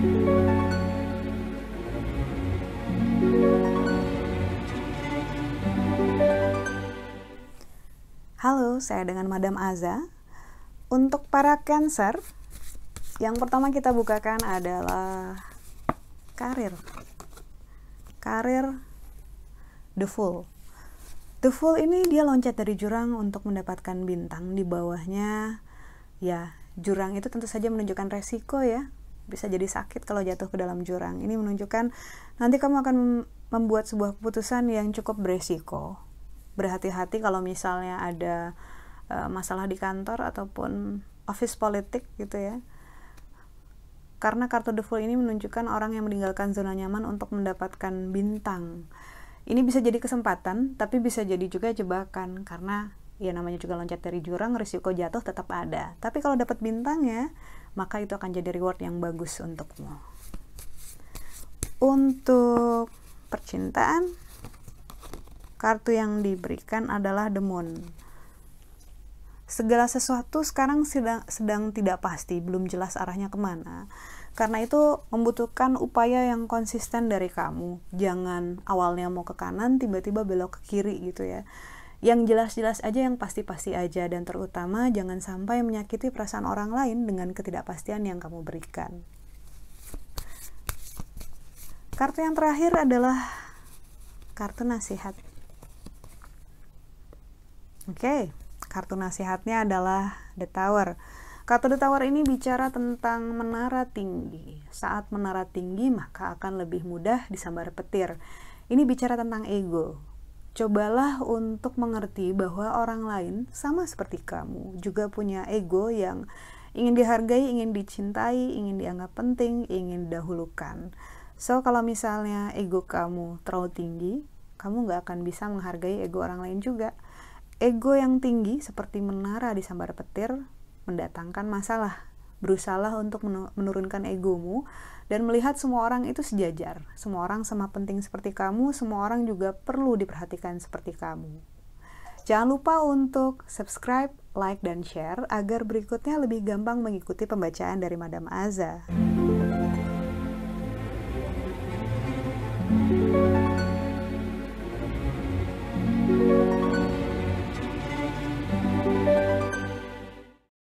Halo, saya dengan Madam Aza. Untuk para Cancer, yang pertama kita bukakan adalah karir. Karir The Fool. The Fool ini dia loncat dari jurang untuk mendapatkan bintang di bawahnya. Ya, jurang itu tentu saja menunjukkan resiko ya. Bisa jadi sakit kalau jatuh ke dalam jurang. Ini menunjukkan nanti kamu akan membuat sebuah keputusan yang cukup beresiko berhati-hati kalau misalnya ada uh, masalah di kantor ataupun office politik gitu ya karena kartu The Fool ini menunjukkan orang yang meninggalkan zona nyaman untuk mendapatkan bintang. Ini bisa jadi kesempatan, tapi bisa jadi juga jebakan karena ya namanya juga loncat dari jurang, risiko jatuh tetap ada. Tapi kalau dapat bintang ya, maka itu akan jadi reward yang bagus untukmu. Untuk percintaan, kartu yang diberikan adalah the moon. Segala sesuatu sekarang sedang, sedang tidak pasti, belum jelas arahnya ke mana. Karena itu membutuhkan upaya yang konsisten dari kamu. Jangan awalnya mau ke kanan, tiba-tiba belok ke kiri gitu ya. Yang jelas-jelas aja, yang pasti-pasti aja. Dan terutama jangan sampai menyakiti perasaan orang lain dengan ketidakpastian yang kamu berikan. Kartu yang terakhir adalah kartu nasihat. Oke, okay. kartu nasihatnya adalah The Tower. Kartu The Tower ini bicara tentang menara tinggi. Saat menara tinggi, maka akan lebih mudah disambar petir. Ini bicara tentang ego. Cobalah untuk mengerti bahwa orang lain sama seperti kamu, juga punya ego yang ingin dihargai, ingin dicintai, ingin dianggap penting, ingin didahulukan. So, kalau misalnya ego kamu terlalu tinggi, kamu nggak akan bisa menghargai ego orang lain juga. Ego yang tinggi seperti menara di sambar petir mendatangkan masalah. Berusahalah untuk menurunkan egomu dan melihat semua orang itu sejajar. Semua orang sama penting seperti kamu, semua orang juga perlu diperhatikan seperti kamu. Jangan lupa untuk subscribe, like, dan share agar berikutnya lebih gampang mengikuti pembacaan dari Madam Aza. thank you